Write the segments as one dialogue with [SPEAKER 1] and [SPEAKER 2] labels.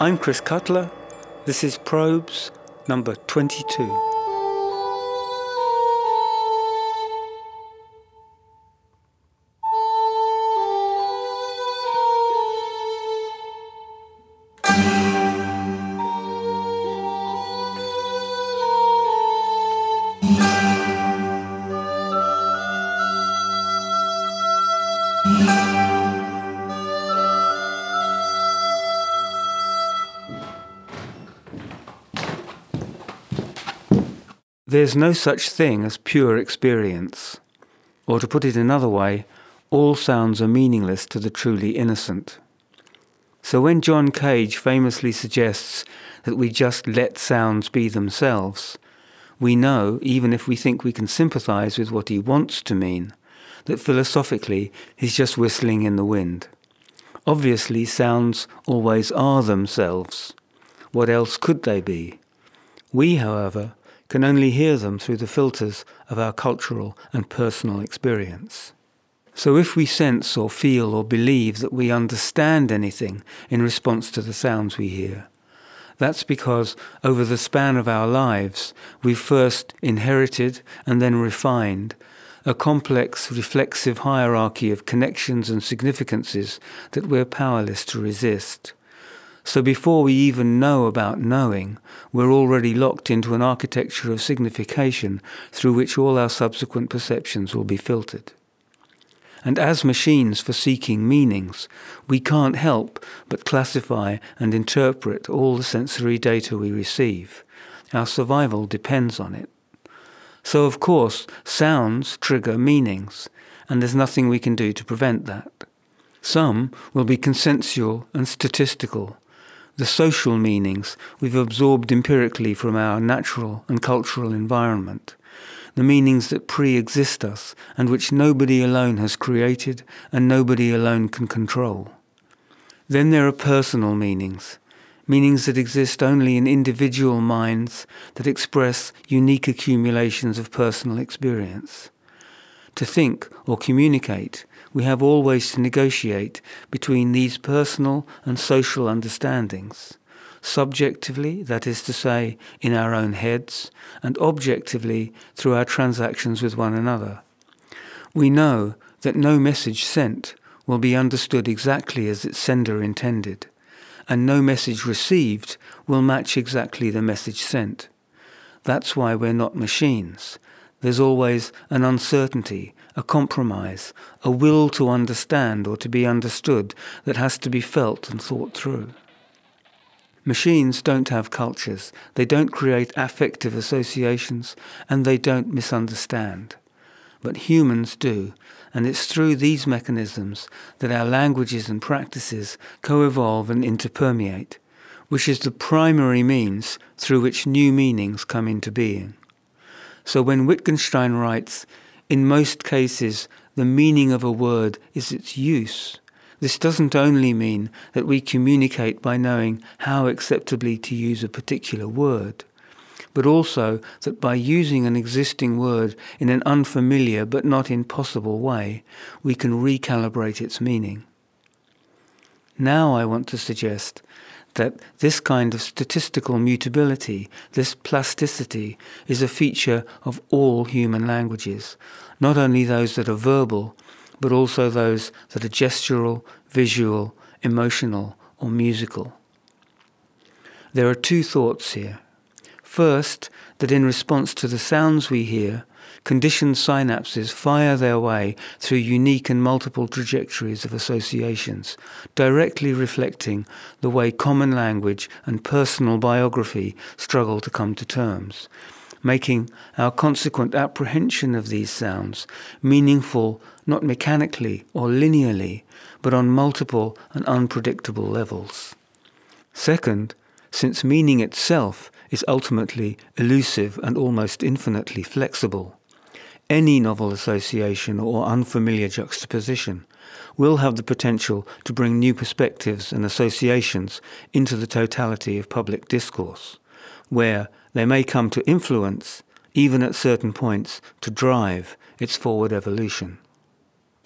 [SPEAKER 1] I'm Chris Cutler. This is Probes number 22. There's no such thing as pure experience. Or to put it another way, all sounds are meaningless to the truly innocent. So when John Cage famously suggests that we just let sounds be themselves, we know, even if we think we can sympathize with what he wants to mean, that philosophically he's just whistling in the wind. Obviously, sounds always are themselves. What else could they be? We, however, can only hear them through the filters of our cultural and personal experience. So if we sense or feel or believe that we understand anything in response to the sounds we hear, that's because over the span of our lives, we've first inherited and then refined a complex reflexive hierarchy of connections and significances that we're powerless to resist. So before we even know about knowing, we're already locked into an architecture of signification through which all our subsequent perceptions will be filtered. And as machines for seeking meanings, we can't help but classify and interpret all the sensory data we receive. Our survival depends on it. So, of course, sounds trigger meanings, and there's nothing we can do to prevent that. Some will be consensual and statistical, the social meanings we've absorbed empirically from our natural and cultural environment, the meanings that pre exist us and which nobody alone has created and nobody alone can control. Then there are personal meanings, meanings that exist only in individual minds that express unique accumulations of personal experience. To think or communicate we have always to negotiate between these personal and social understandings, subjectively, that is to say, in our own heads, and objectively through our transactions with one another. We know that no message sent will be understood exactly as its sender intended, and no message received will match exactly the message sent. That's why we're not machines. There's always an uncertainty, a compromise, a will to understand or to be understood that has to be felt and thought through. Machines don't have cultures, they don't create affective associations, and they don't misunderstand. But humans do, and it's through these mechanisms that our languages and practices co-evolve and interpermeate, which is the primary means through which new meanings come into being. So when Wittgenstein writes, in most cases, the meaning of a word is its use. This doesn't only mean that we communicate by knowing how acceptably to use a particular word, but also that by using an existing word in an unfamiliar but not impossible way, we can recalibrate its meaning. Now I want to suggest that this kind of statistical mutability, this plasticity, is a feature of all human languages, not only those that are verbal, but also those that are gestural, visual, emotional, or musical. There are two thoughts here. First, that in response to the sounds we hear, conditioned synapses fire their way through unique and multiple trajectories of associations, directly reflecting the way common language and personal biography struggle to come to terms, making our consequent apprehension of these sounds meaningful not mechanically or linearly, but on multiple and unpredictable levels. Second, since meaning itself is ultimately elusive and almost infinitely flexible, any novel association or unfamiliar juxtaposition will have the potential to bring new perspectives and associations into the totality of public discourse, where they may come to influence, even at certain points, to drive its forward evolution.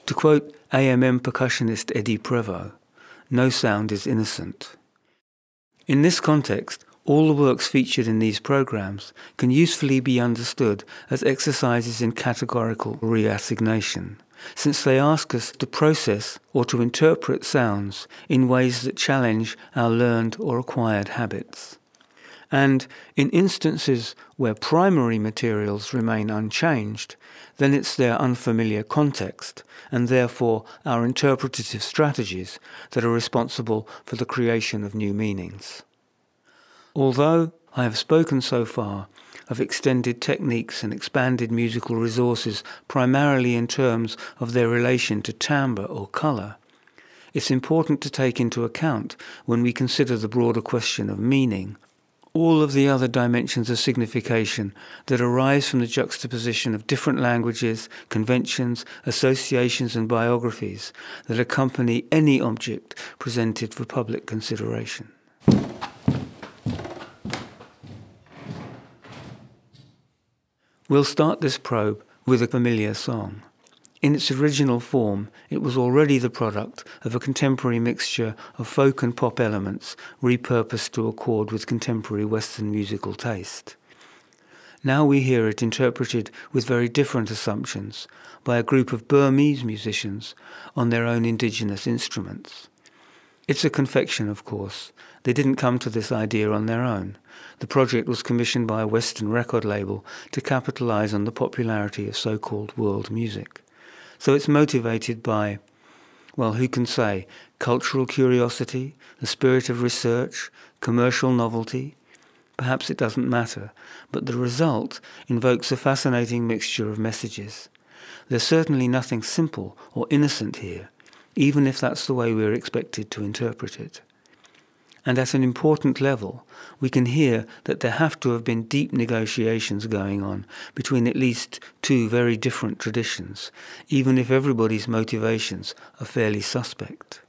[SPEAKER 1] To quote AMM percussionist Eddie Prevost, no sound is innocent. In this context, all the works featured in these programs can usefully be understood as exercises in categorical reassignation, since they ask us to process or to interpret sounds in ways that challenge our learned or acquired habits. And in instances where primary materials remain unchanged, then it's their unfamiliar context, and therefore our interpretative strategies, that are responsible for the creation of new meanings. Although I have spoken so far of extended techniques and expanded musical resources primarily in terms of their relation to timbre or colour, it's important to take into account when we consider the broader question of meaning all of the other dimensions of signification that arise from the juxtaposition of different languages, conventions, associations, and biographies that accompany any object presented for public consideration. We'll start this probe with a familiar song. In its original form, it was already the product of a contemporary mixture of folk and pop elements repurposed to accord with contemporary Western musical taste. Now we hear it interpreted with very different assumptions by a group of Burmese musicians on their own indigenous instruments. It's a confection, of course. They didn't come to this idea on their own. The project was commissioned by a Western record label to capitalize on the popularity of so called world music. So it's motivated by, well, who can say, cultural curiosity, the spirit of research, commercial novelty? Perhaps it doesn't matter, but the result invokes a fascinating mixture of messages. There's certainly nothing simple or innocent here, even if that's the way we're expected to interpret it. And at an important level, we can hear that there have to have been deep negotiations going on between at least two very different traditions, even if everybody's motivations are fairly suspect.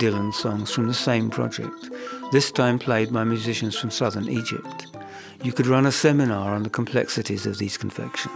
[SPEAKER 1] Dylan's songs from the same project, this time played by musicians from southern Egypt. You could run a seminar on the complexities of these confections.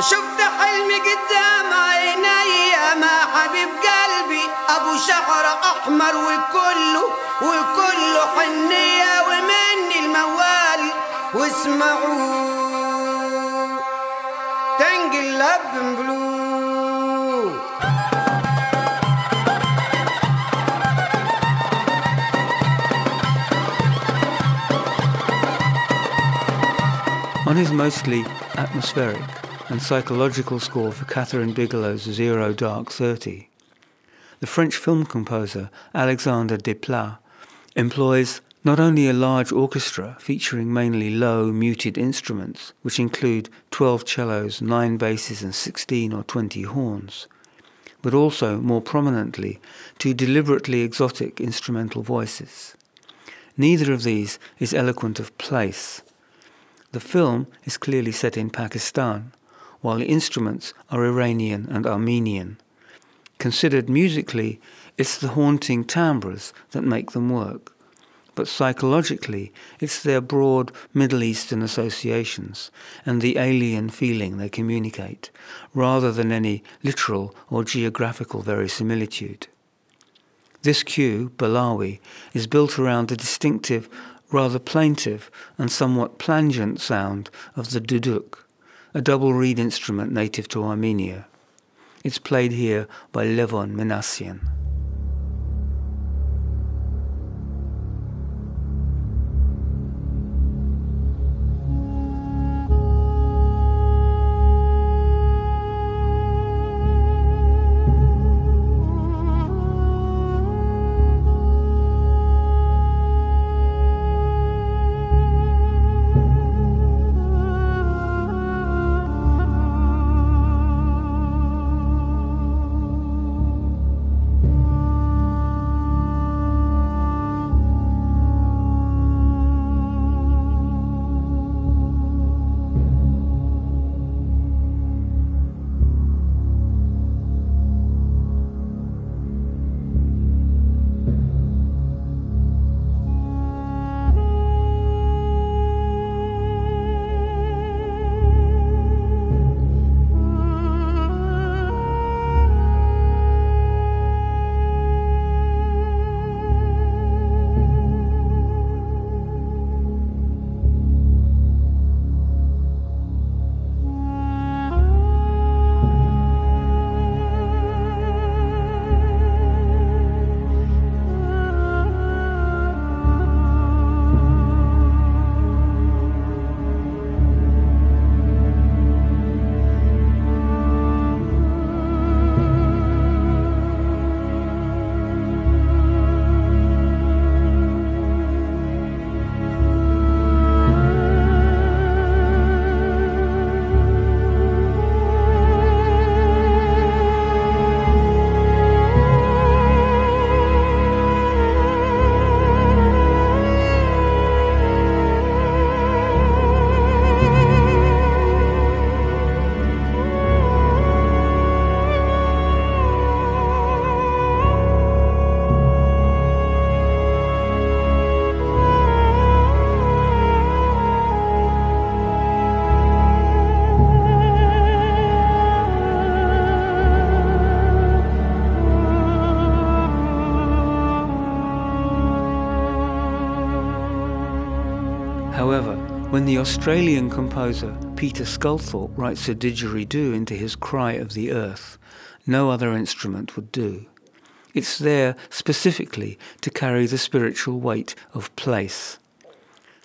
[SPEAKER 2] وشفت حلمي قدام عيني ما حبيب قلبي. أبو شعر أحمر وكله وكله حنية ومني الموال. واسمعوا. تنقل لب بلو
[SPEAKER 1] On his mostly atmospheric. And psychological score for Kathryn Bigelow's Zero Dark Thirty. The French film composer Alexandre Desplat employs Not only a large orchestra featuring mainly low, muted instruments, which include 12 cellos, 9 basses, and 16 or 20 horns, but also, more prominently, two deliberately exotic instrumental voices. Neither of these is eloquent of place. The film is clearly set in Pakistan, while the instruments are Iranian and Armenian. Considered musically, it's the haunting timbres that make them work but psychologically, it's their broad Middle Eastern associations and the alien feeling they communicate, rather than any literal or geographical verisimilitude. This cue, Balawi, is built around the distinctive, rather plaintive and somewhat plangent sound of the duduk, a double reed instrument native to Armenia. It's played here by Levon Minassian. When the Australian composer Peter Sculthorpe writes a didgeridoo into his Cry of the Earth, no other instrument would do. It's there specifically to carry the spiritual weight of place.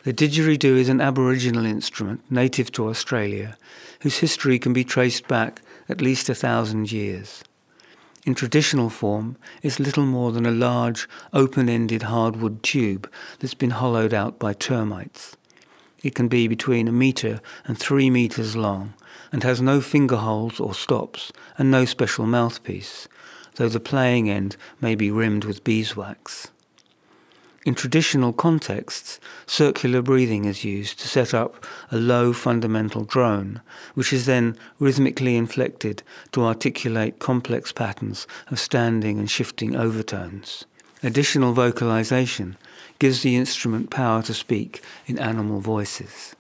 [SPEAKER 1] The didgeridoo is an Aboriginal instrument native to Australia, whose history can be traced back at least a thousand years. In traditional form, it's little more than a large, open-ended hardwood tube that's been hollowed out by termites. It can be between a metre and three metres long and has no finger holes or stops and no special mouthpiece, though the playing end may be rimmed with beeswax. In traditional contexts, circular breathing is used to set up a low fundamental drone, which is then rhythmically inflected to articulate complex patterns of standing and shifting overtones. Additional vocalization gives the instrument power to speak in animal voices.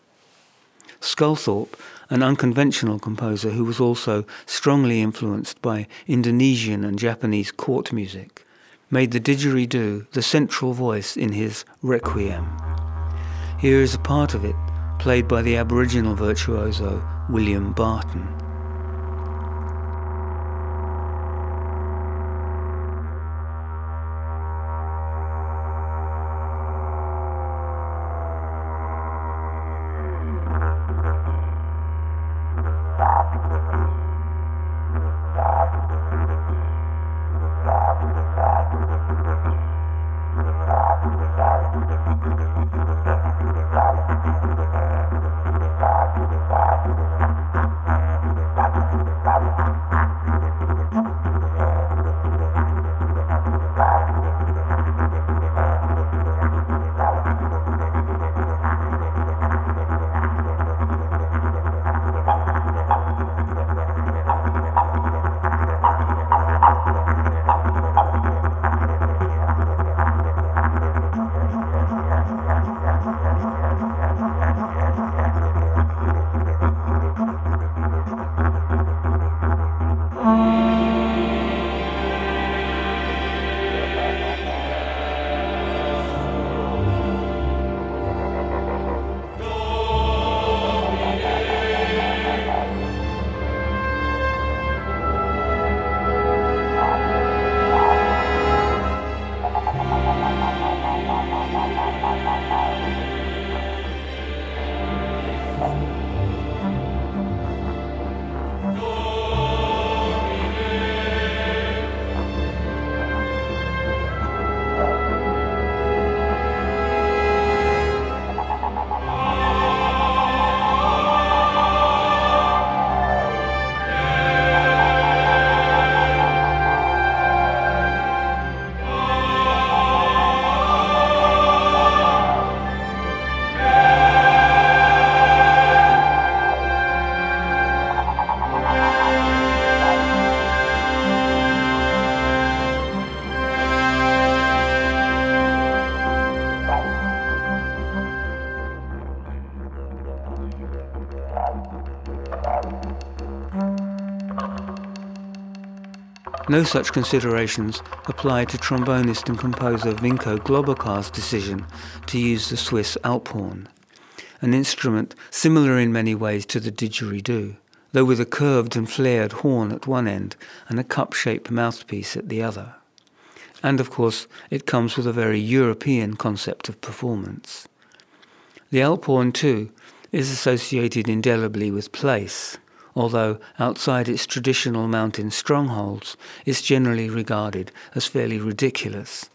[SPEAKER 1] Sculthorpe, an unconventional composer who was also strongly influenced by Indonesian and Japanese court music, made the didgeridoo the central voice in his Requiem. Here is a part of it played by the Aboriginal virtuoso William Barton. No such considerations apply to trombonist and composer Vinko Globokar's decision to use the Swiss Alphorn, an instrument similar in many ways to the didgeridoo, though with a curved and flared horn at one end and a cup-shaped mouthpiece at the other. And of course, it comes with a very European concept of performance. The Alphorn, too, is associated indelibly with place although outside its traditional mountain strongholds, it's generally regarded as fairly ridiculous.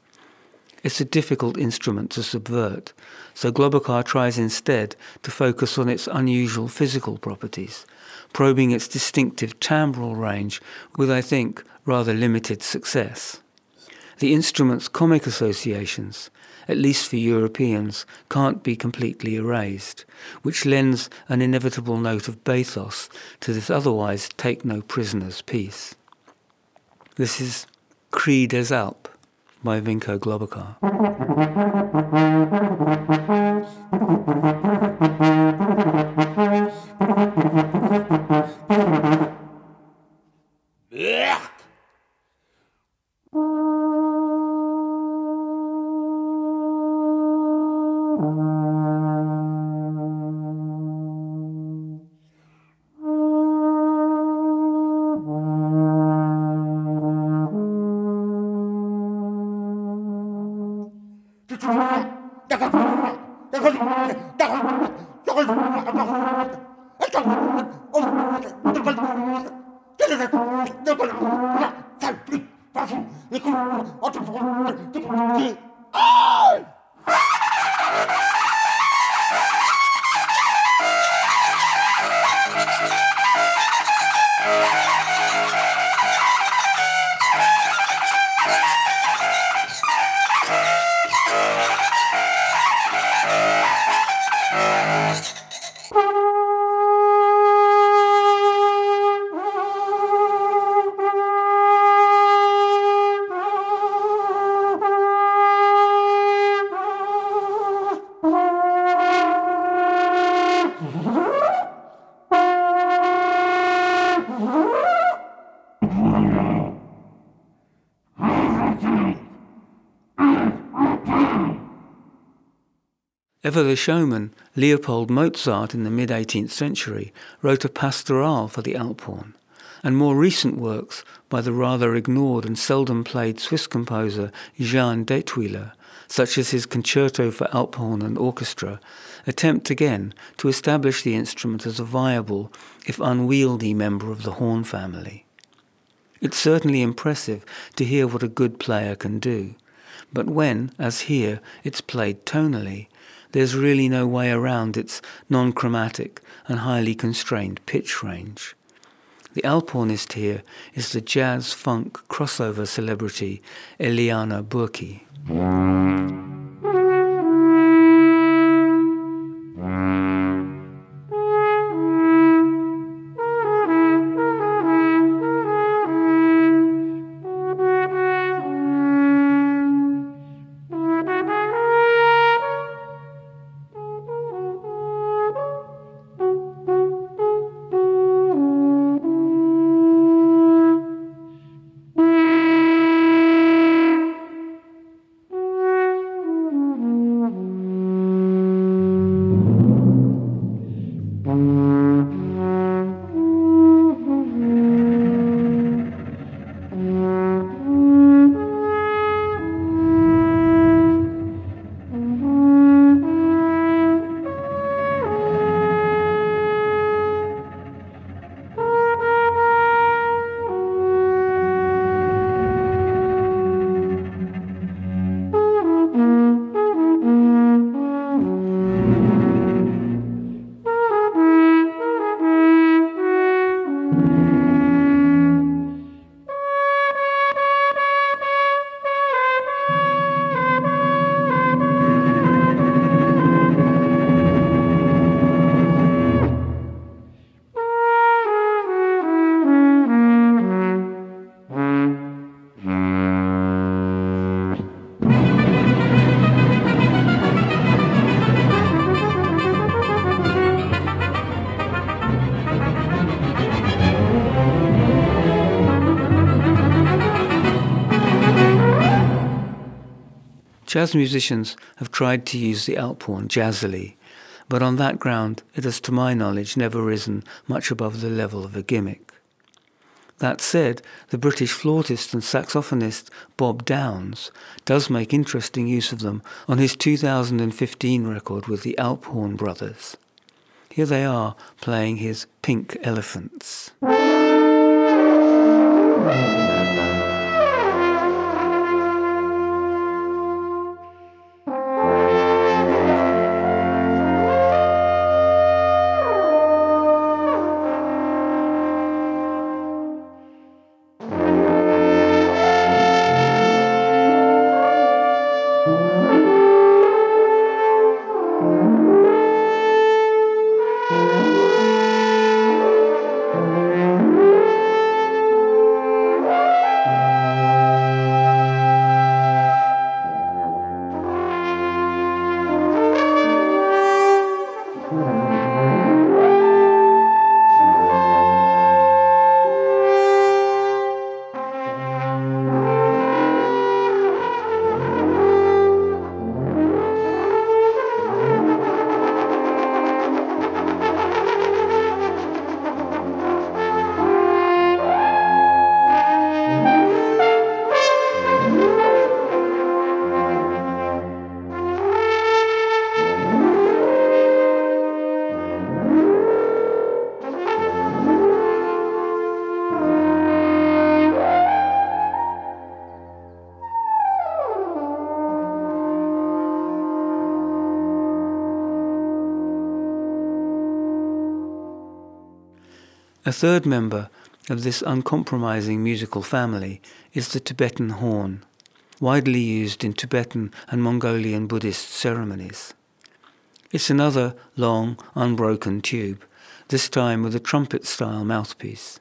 [SPEAKER 1] It's a difficult instrument to subvert, so Globokar tries instead to focus on its unusual physical properties, probing its distinctive timbral range with, I think, rather limited success. The instrument's comic associations, at least for Europeans, can't be completely erased, which lends an inevitable note of bathos to this otherwise take no prisoners piece. This is Cri des Alpes by Vinko Globokar. Ah! The showman, Leopold Mozart in the mid 18th century wrote a pastoral for the Alphorn, and more recent works by the rather ignored and seldom played Swiss composer Jean Daetwyler, such as his Concerto for Alphorn and Orchestra, attempt again to establish the instrument as a viable, if unwieldy, member of the horn family. It's certainly impressive to hear what a good player can do But when, as here, it's played tonally, there's really no way around its non-chromatic and highly constrained pitch range. The alphornist here is the jazz funk crossover celebrity Eliana Burki. Mm. Jazz musicians have tried to use the alphorn jazzily, but on that ground it has, to my knowledge, never risen much above the level of a gimmick. That said, the British flautist and saxophonist Bob Downes does make interesting use of them on his 2015 record with the Alphorn Brothers. Here they are playing his Pink Elephants. A third member of this uncompromising musical family is the Tibetan horn, widely used in Tibetan and Mongolian Buddhist ceremonies. It's another long, unbroken tube, this time with a trumpet style mouthpiece.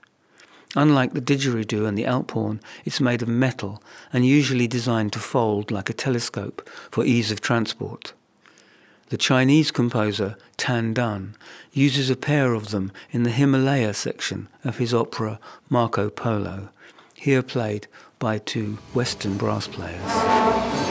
[SPEAKER 1] Unlike the didgeridoo and the alphorn, it's made of metal and usually designed to fold like a telescope for ease of transport. The Chinese composer Tan Dun uses a pair of them in the Himalaya section of his opera Marco Polo, here played by two Western brass players.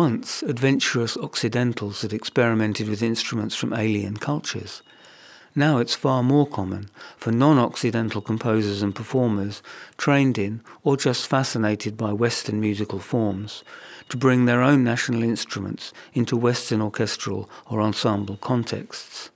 [SPEAKER 1] Once adventurous Occidentals had experimented with instruments from alien cultures, now it's far more common for non-Occidental composers and performers trained in or just fascinated by Western musical forms to bring their own national instruments into Western orchestral or ensemble contexts.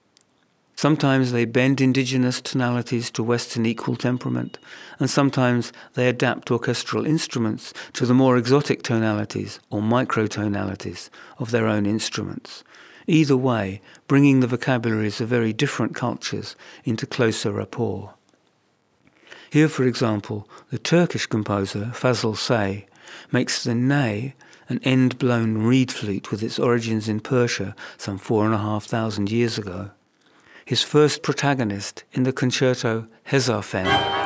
[SPEAKER 1] Sometimes they bend indigenous tonalities to Western equal temperament, and sometimes they adapt orchestral instruments to the more exotic tonalities or microtonalities of their own instruments. Either way, bringing the vocabularies of very different cultures into closer rapport. Here, for example, the Turkish composer Fazıl Say makes the ney an end-blown reed flute with its origins in Persia some four and a half thousand years ago his first protagonist in the concerto Hezarfen.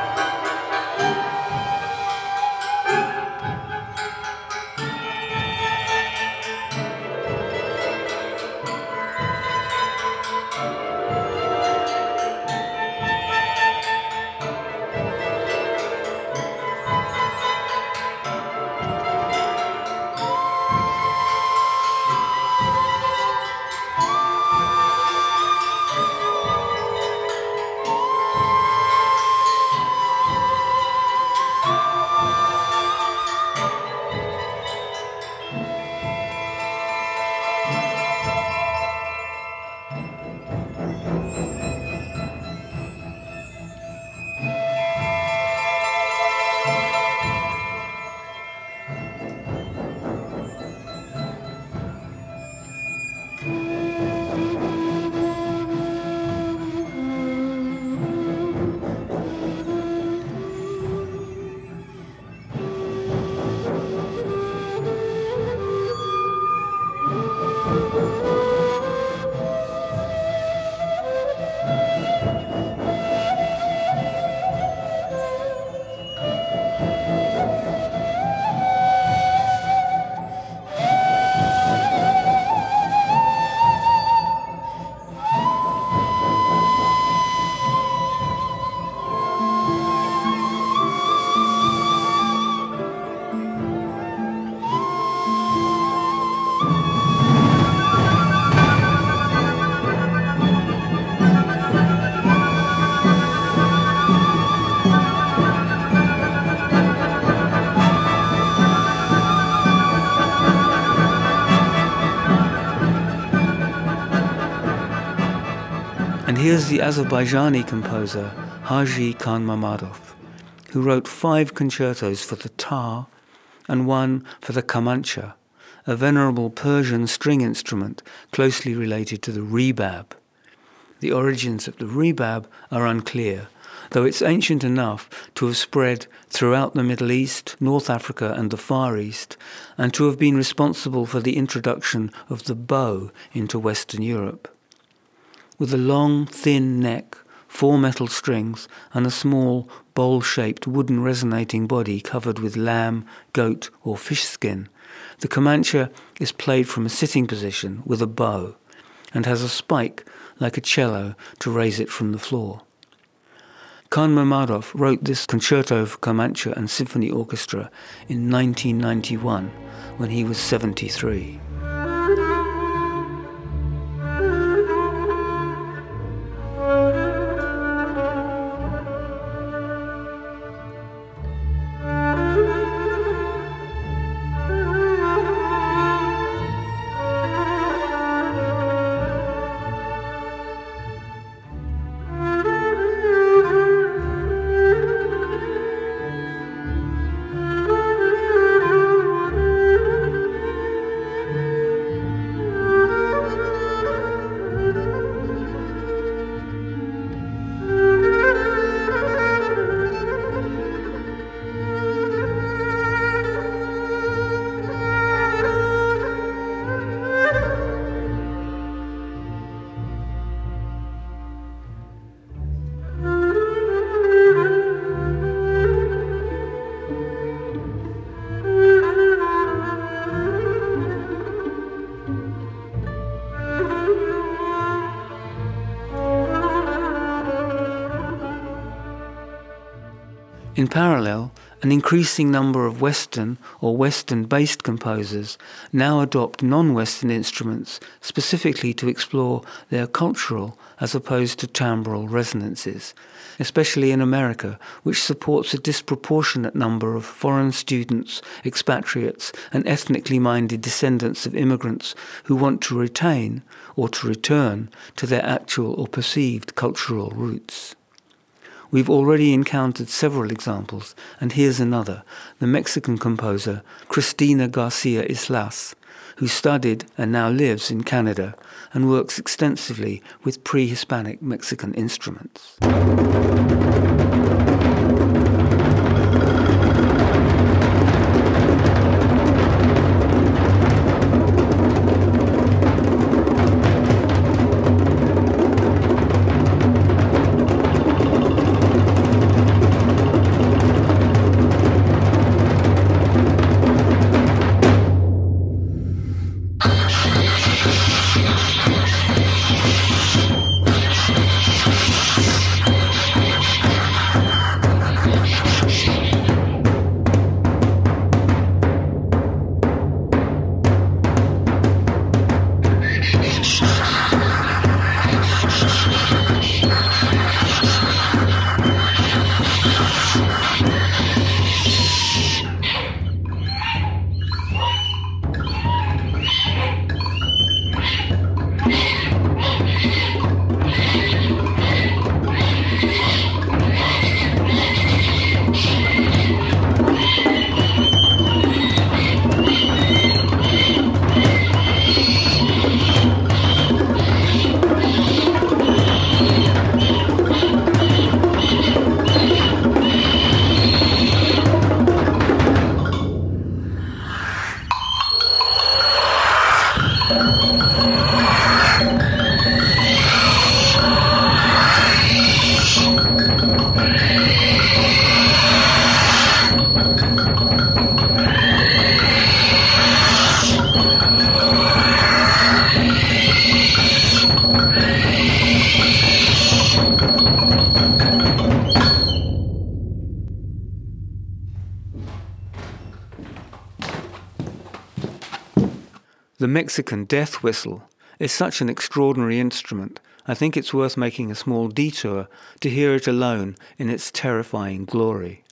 [SPEAKER 1] Here's the Azerbaijani composer Haji Khan Mamadov, who wrote five concertos for the tar and one for the kamancha, a venerable Persian string instrument closely related to the rebab. The origins of the rebab are unclear, though it's ancient enough to have spread throughout the Middle East, North Africa, and the Far East, and to have been responsible for the introduction of the bow into Western Europe with a long, thin neck, four metal strings, and a small, bowl shaped wooden resonating body covered with lamb, goat, or fish skin. The Kamancha is played from a sitting position with a bow and has a spike like a cello to raise it from the floor. Khan Mamadov wrote this concerto for Kamancha and Symphony Orchestra in 1991 when he was 73. In parallel, an increasing number of Western or Western based composers now adopt non Western instruments specifically to explore their cultural as opposed to timbral resonances, especially in America, which supports a disproportionate number of foreign students, expatriates, and ethnically minded descendants of immigrants who want to retain or to return to their actual or perceived cultural roots. We've already encountered several examples, and here's another the Mexican composer Cristina Garcia Islas, who studied and now lives in Canada and works extensively with pre Hispanic Mexican instruments. Mexican death whistle is such an extraordinary instrument, I think it's worth making a small detour to hear it alone in its terrifying glory.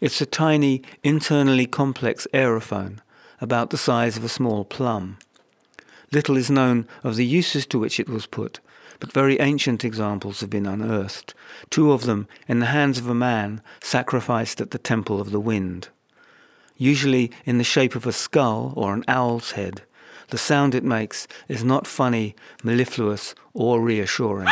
[SPEAKER 1] It's a tiny, internally complex aerophone, about the size of a small plum. Little is known of the uses to which it was put, but very ancient examples have been unearthed, two of them in the hands of a man sacrificed at the Temple of the Wind. Usually in the shape of a skull or an owl's head, the sound it makes is not funny, mellifluous, or reassuring.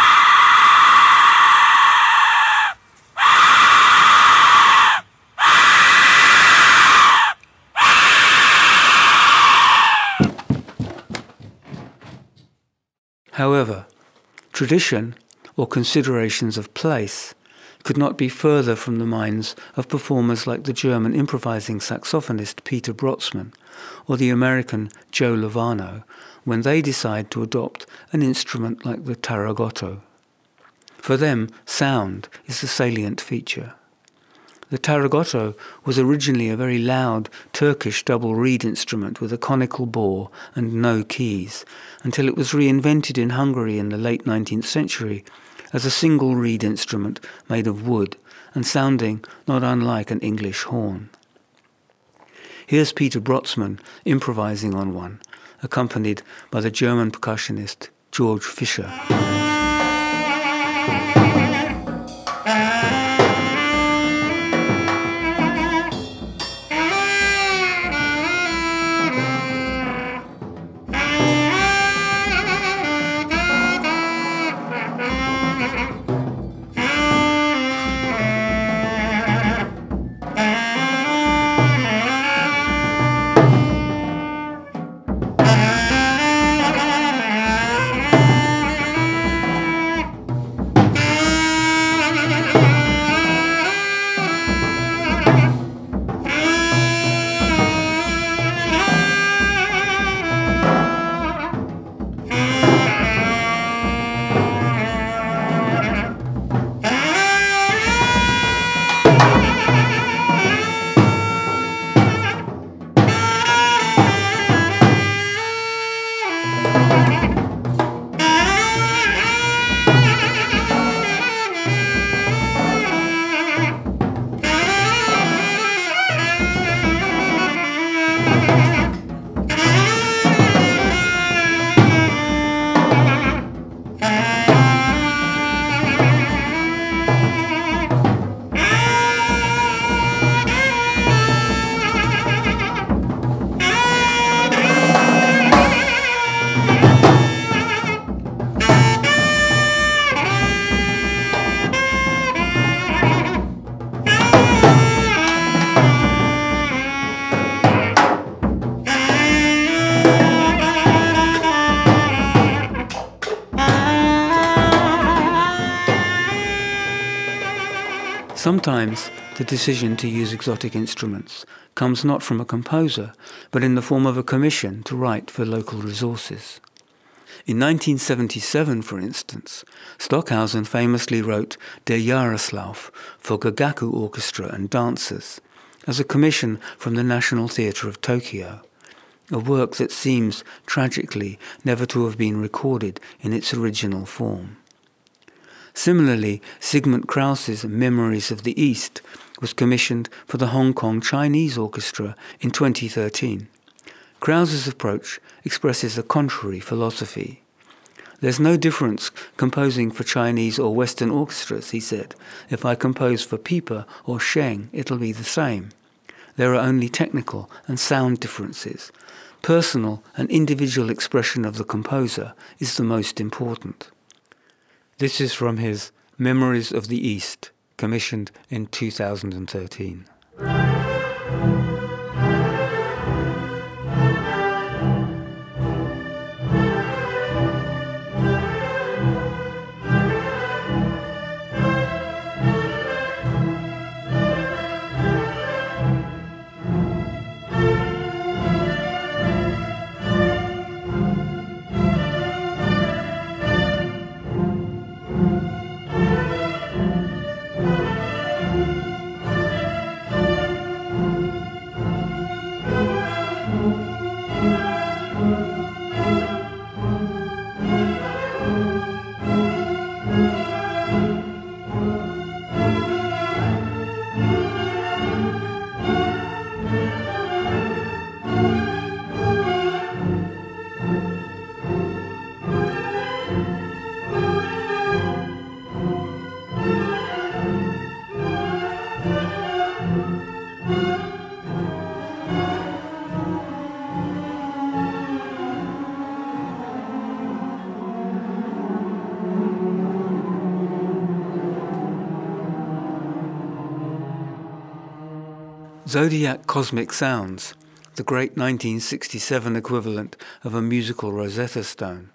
[SPEAKER 1] However, tradition, or considerations of place, could not be further from the minds of performers like the German improvising saxophonist Peter Brötzmann or the American Joe Lovano when they decide to adopt an instrument like the tárogató. For them, sound is the salient feature. The tárogató was originally a very loud Turkish double reed instrument with a conical bore and no keys, until it was reinvented in Hungary in the late 19th century as a single reed instrument made of wood and sounding not unlike an English horn. Here's Peter Brötzmann improvising on one, accompanied by the German percussionist George Fischer. Sometimes the decision to use exotic instruments comes not from a composer, but in the form of a commission to write for local resources. In 1977, for instance, Stockhausen famously wrote Der Jahreslauf for Gagaku Orchestra and dancers as a commission from the National Theatre of Tokyo, a work that seems, tragically, never to have been recorded in its original form. Similarly, Sigmund Kraus's Memories of the East was commissioned for the Hong Kong Chinese Orchestra in 2013. Kraus's approach expresses a contrary philosophy. There's no difference composing for Chinese or Western orchestras, he said. If I compose for pipa or Sheng, it'll be the same. There are only technical and sound differences. Personal and individual expression of the composer is the most important. This is from his Memories of the East, commissioned in 2013. Cosmic Sounds, the great 1967 equivalent of a musical Rosetta Stone,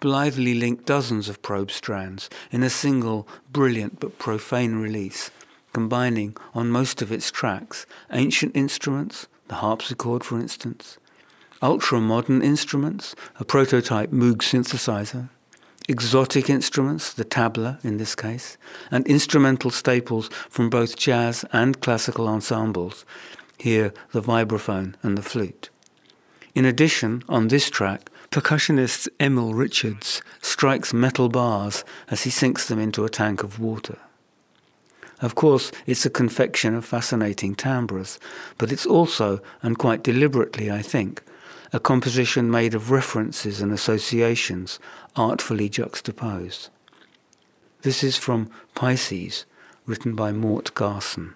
[SPEAKER 1] blithely linked dozens of probe strands in a single brilliant but profane release, combining on most of its tracks ancient instruments, the harpsichord for instance, ultra modern instruments, a prototype Moog synthesizer, exotic instruments, the tabla in this case, and instrumental staples from both jazz and classical ensembles, here the vibraphone and the flute. In addition, on this track, percussionist Emil Richards strikes metal bars as he sinks them into a tank of water. Of course, it's a confection of fascinating timbres, but it's also, and quite deliberately, I think, a composition made of references and associations artfully juxtaposed. This is from Pisces, written by Mort Garson.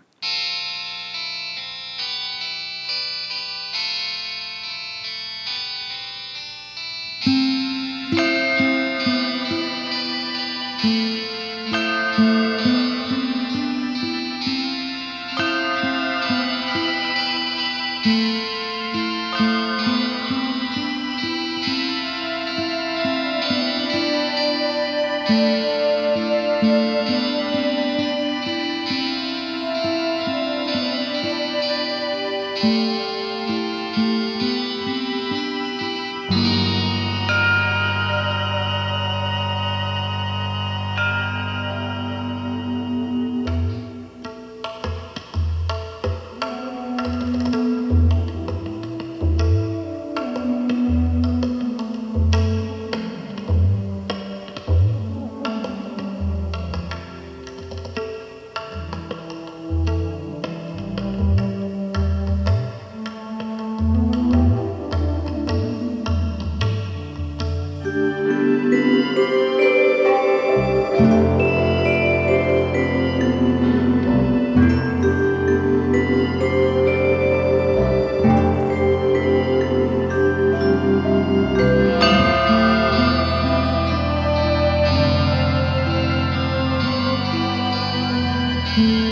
[SPEAKER 1] Mm-hmm.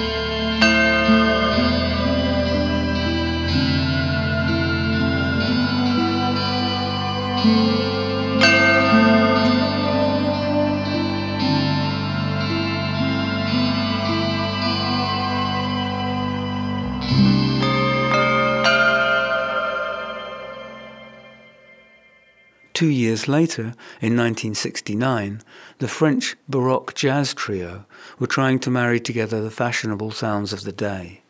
[SPEAKER 1] Years later, in 1969, the French Baroque jazz trio were trying to marry together the fashionable sounds of the day.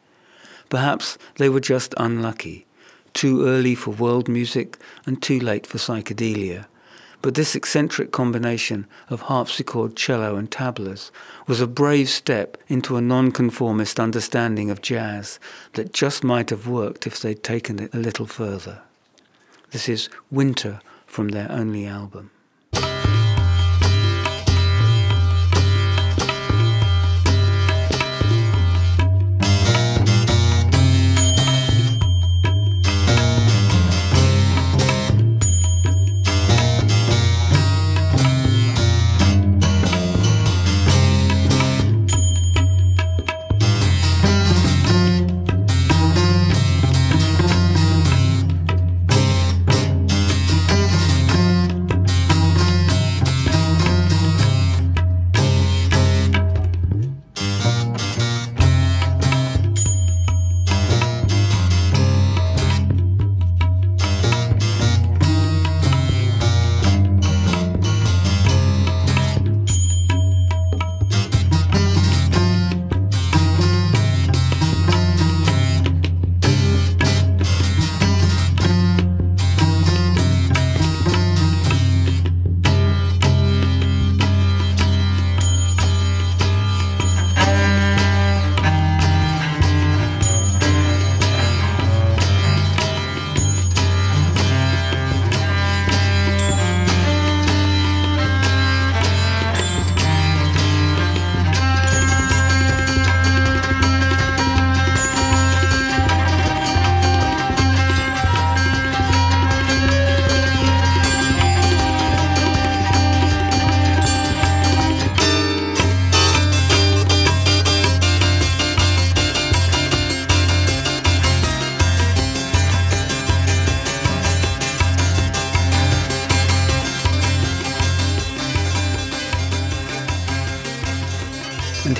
[SPEAKER 1] Perhaps they were just unlucky, too early for world music and too late for psychedelia. But this eccentric combination of harpsichord, cello, and tablas was a brave step into a nonconformist understanding of jazz that just might have worked if they'd taken it a little further. This is Winter from their only album.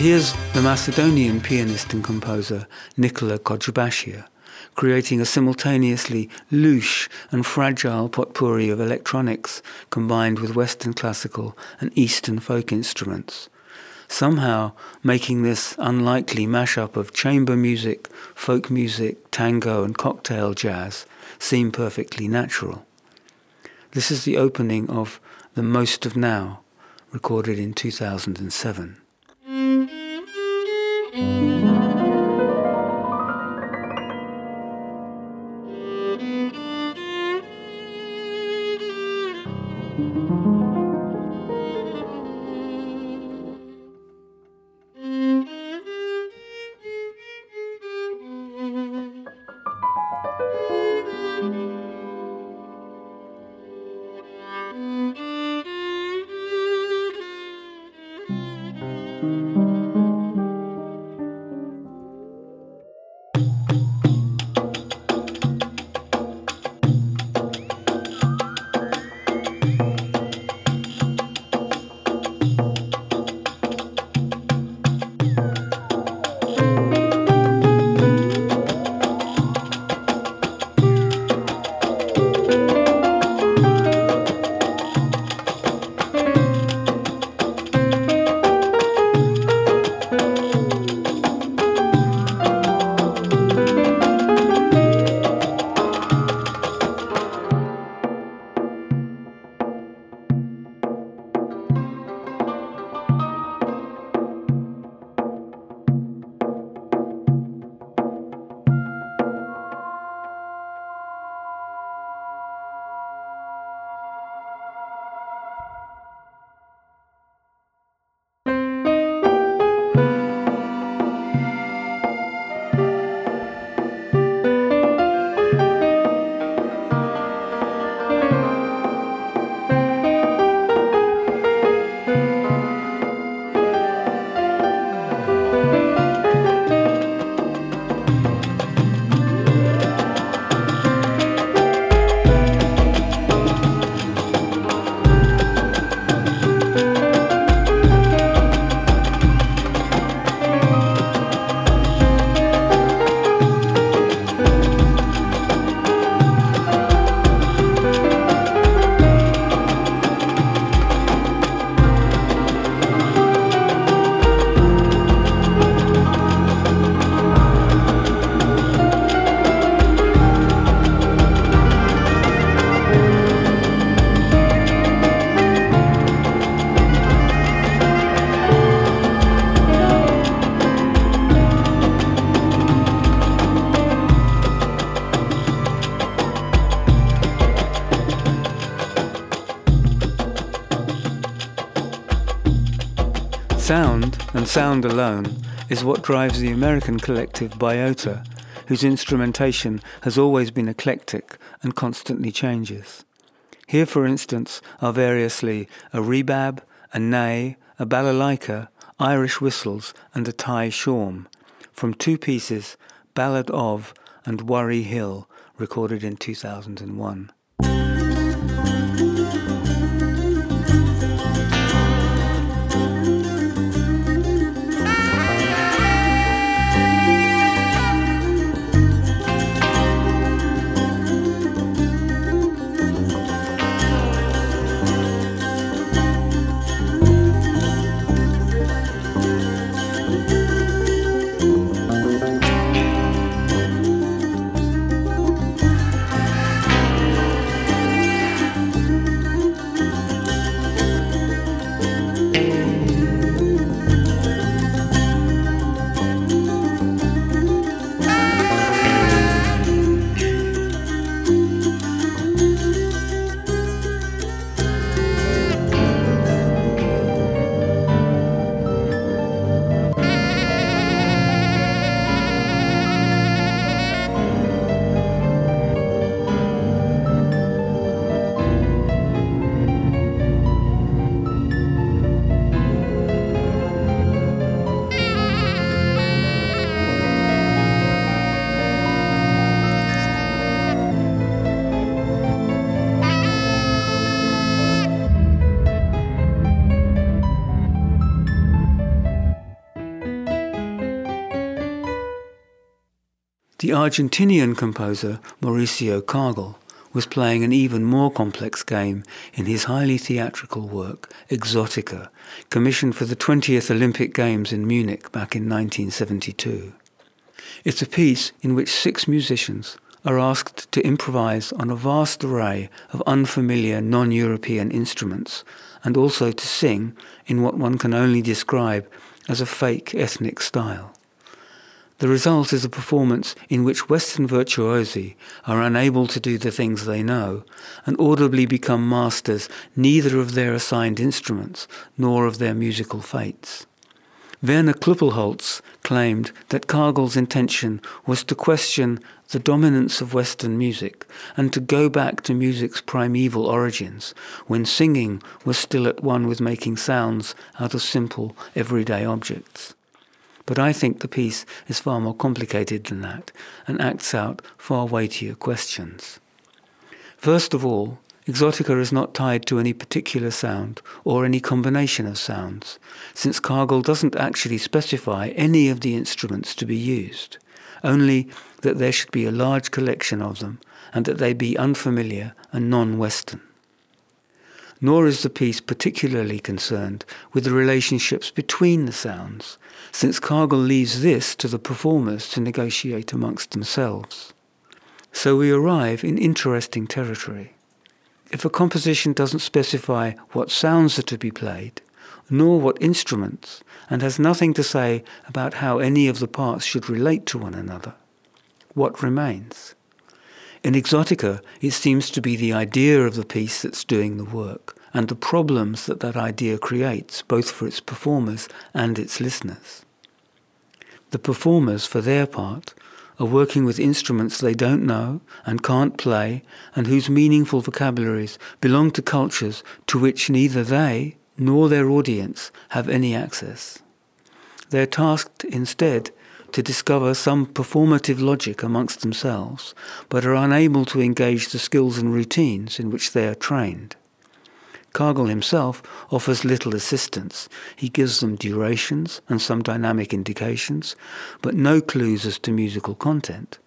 [SPEAKER 1] Here's the Macedonian pianist and composer Nikola Kodjabashia, creating a simultaneously louche and fragile potpourri of electronics combined with Western classical and Eastern folk instruments, somehow making this unlikely mashup of chamber music, folk music, tango, and cocktail jazz seem perfectly natural. This is the opening of The Most of Now, recorded in 2007. Sound, sound alone, is what drives the American collective Biota, whose instrumentation has always been eclectic and constantly changes. Here, for instance, are variously a rebab, a ney, a balalaika, Irish whistles, and a Thai shawm, from two pieces, Ballad of and Worry Hill, recorded in 2001. The Argentinian composer Mauricio Kagel was playing an even more complex game in his highly theatrical work, Exotica, commissioned for the 20th Olympic Games in Munich back in 1972. It's a piece in which six musicians are asked to improvise on a vast array of unfamiliar non-European instruments and also to sing in what one can only describe as a fake ethnic style. The result is a performance in which Western virtuosi are unable to do the things they know and audibly become masters neither of their assigned instruments nor of their musical fates. Werner Klüppelholz claimed that Kagel's intention was to question the dominance of Western music and to go back to music's primeval origins, when singing was still at one with making sounds out of simple, everyday objects. But I think the piece is far more complicated than that and acts out far weightier questions. First of all, Exotica is not tied to any particular sound or any combination of sounds, since Kagel doesn't actually specify any of the instruments to be used, only that there should be a large collection of them and that they be unfamiliar and non-Western nor is the piece particularly concerned with the relationships between the sounds, since Kagel leaves this to the performers to negotiate amongst themselves. So we arrive in interesting territory. If a composition doesn't specify what sounds are to be played, nor what instruments, and has nothing to say about how any of the parts should relate to one another, what remains? In Exotica, it seems to be the idea of the piece that's doing the work, and the problems that that idea creates, both for its performers and its listeners. The performers, for their part, are working with instruments they don't know and can't play, and whose meaningful vocabularies belong to cultures to which neither they nor their audience have any access. They're tasked instead to discover some performative logic amongst themselves, but are unable to engage the skills and routines in which they are trained. Kagel himself offers little assistance. He gives them durations and some dynamic indications, but no clues as to musical content.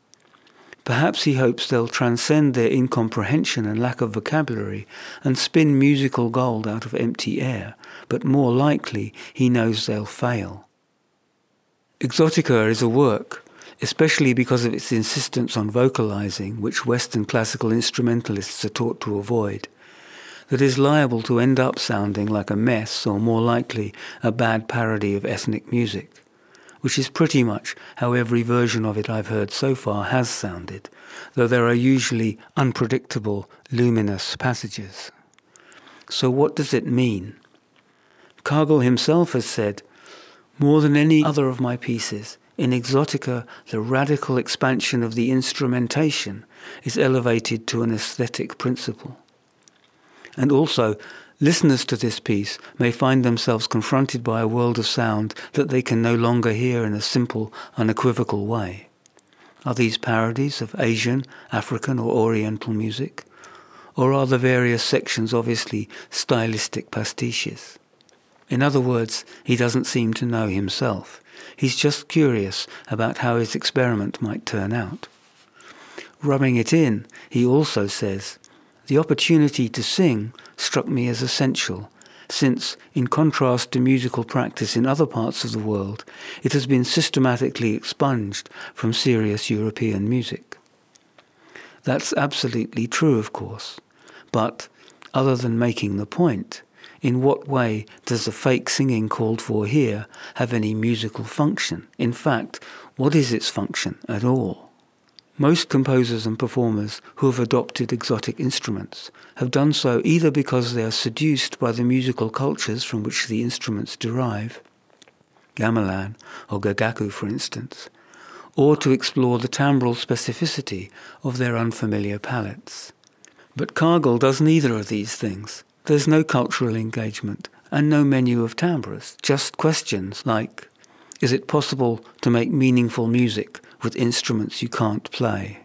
[SPEAKER 1] Perhaps he hopes they'll transcend their incomprehension and lack of vocabulary and spin musical gold out of empty air, but more likely he knows they'll fail. Exotica is a work, especially because of its insistence on vocalizing, which Western classical instrumentalists are taught to avoid, that is liable to end up sounding like a mess or more likely a bad parody of ethnic music, which is pretty much how every version of it I've heard so far has sounded, though there are usually unpredictable, luminous passages. So what does it mean? Kagel himself has said More than any other of my pieces, in Exotica, the radical expansion of the instrumentation is elevated to an aesthetic principle. And also, listeners to this piece may find themselves confronted by a world of sound that they can no longer hear in a simple, unequivocal way. Are these parodies of Asian, African, or Oriental music? Or are the various sections obviously stylistic pastiches? In other words, he doesn't seem to know himself. He's just curious about how his experiment might turn out. Rubbing it in, he also says, The opportunity to sing struck me as essential, since, in contrast to musical practice in other parts of the world, it has been systematically expunged from serious European music. That's absolutely true, of course, but other than making the point, in what way does the fake singing called for here have any musical function? In fact, what is its function at all? Most composers and performers who have adopted exotic instruments have done so either because they are seduced by the musical cultures from which the instruments derive, gamelan or gagaku for instance, or to explore the timbral specificity of their unfamiliar palates. But Kagel does neither of these things. There's no cultural engagement and no menu of timbres, just questions like Is it possible to make meaningful music with instruments you can't play?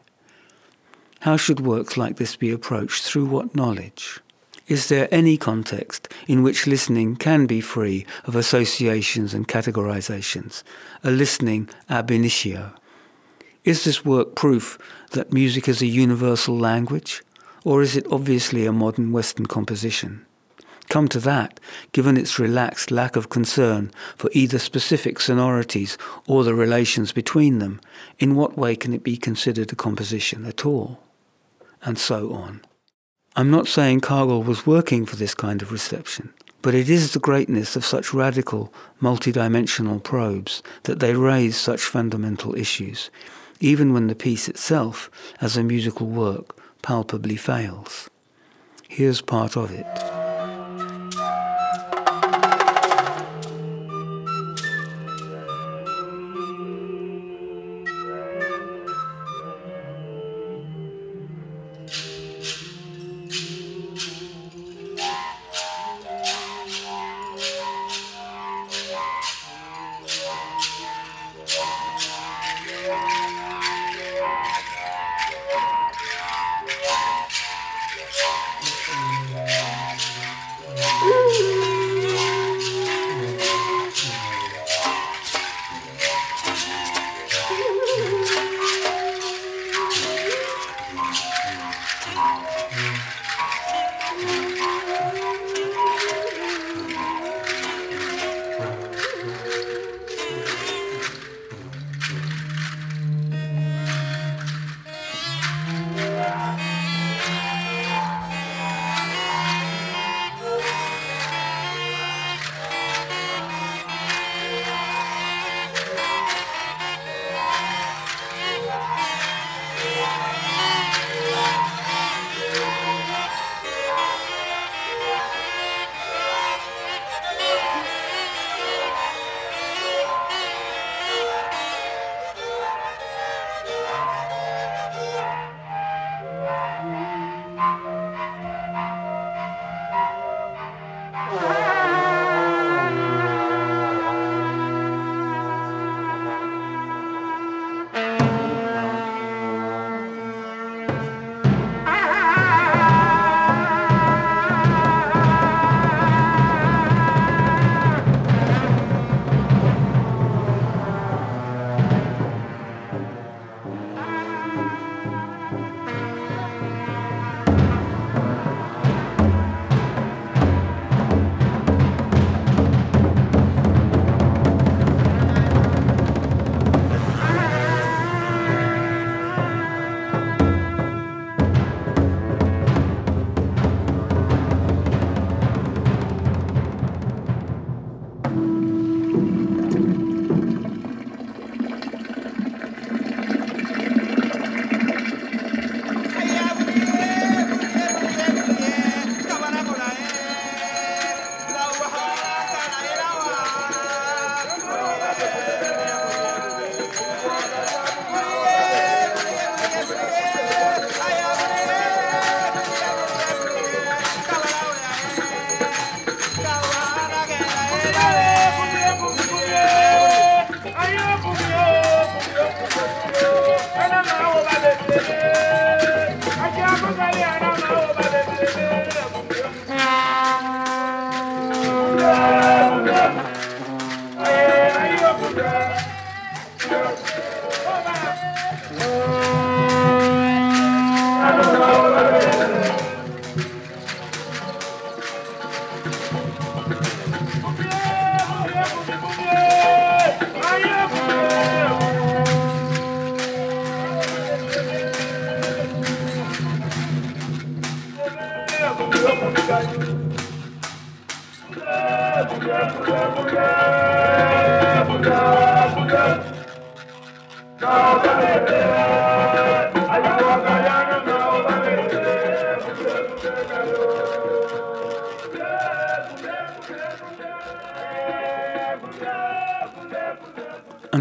[SPEAKER 1] How should works like this be approached? Through what knowledge? Is there any context in which listening can be free of associations and categorizations, a listening ab initio? Is this work proof that music is a universal language, or is it obviously a modern Western composition? Come to that, given its relaxed lack of concern for either specific sonorities or the relations between them, in what way can it be considered a composition at all? And so on. I'm not saying Kagel was working for this kind of reception, but it is the greatness of such radical, multidimensional probes that they raise such fundamental issues, even when the piece itself, as a musical work, palpably fails. Here's part of it.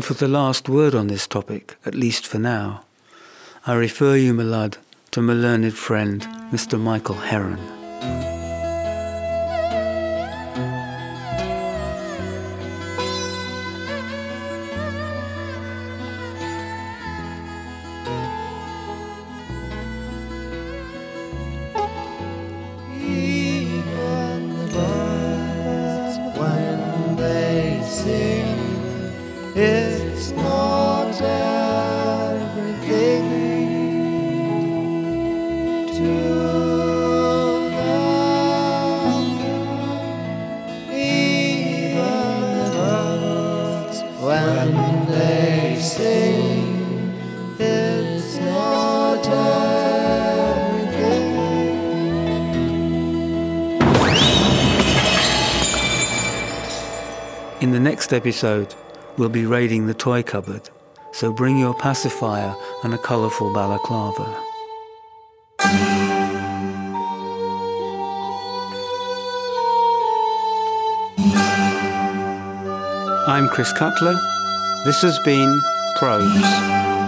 [SPEAKER 2] And for the last word on this topic, at least for now, I refer you, my lad, to my learned friend, Mr. Michael Heron. Episode, we'll be raiding the toy cupboard, so bring your pacifier and a colourful balaclava. I'm Chris Cutler. This has been Probes.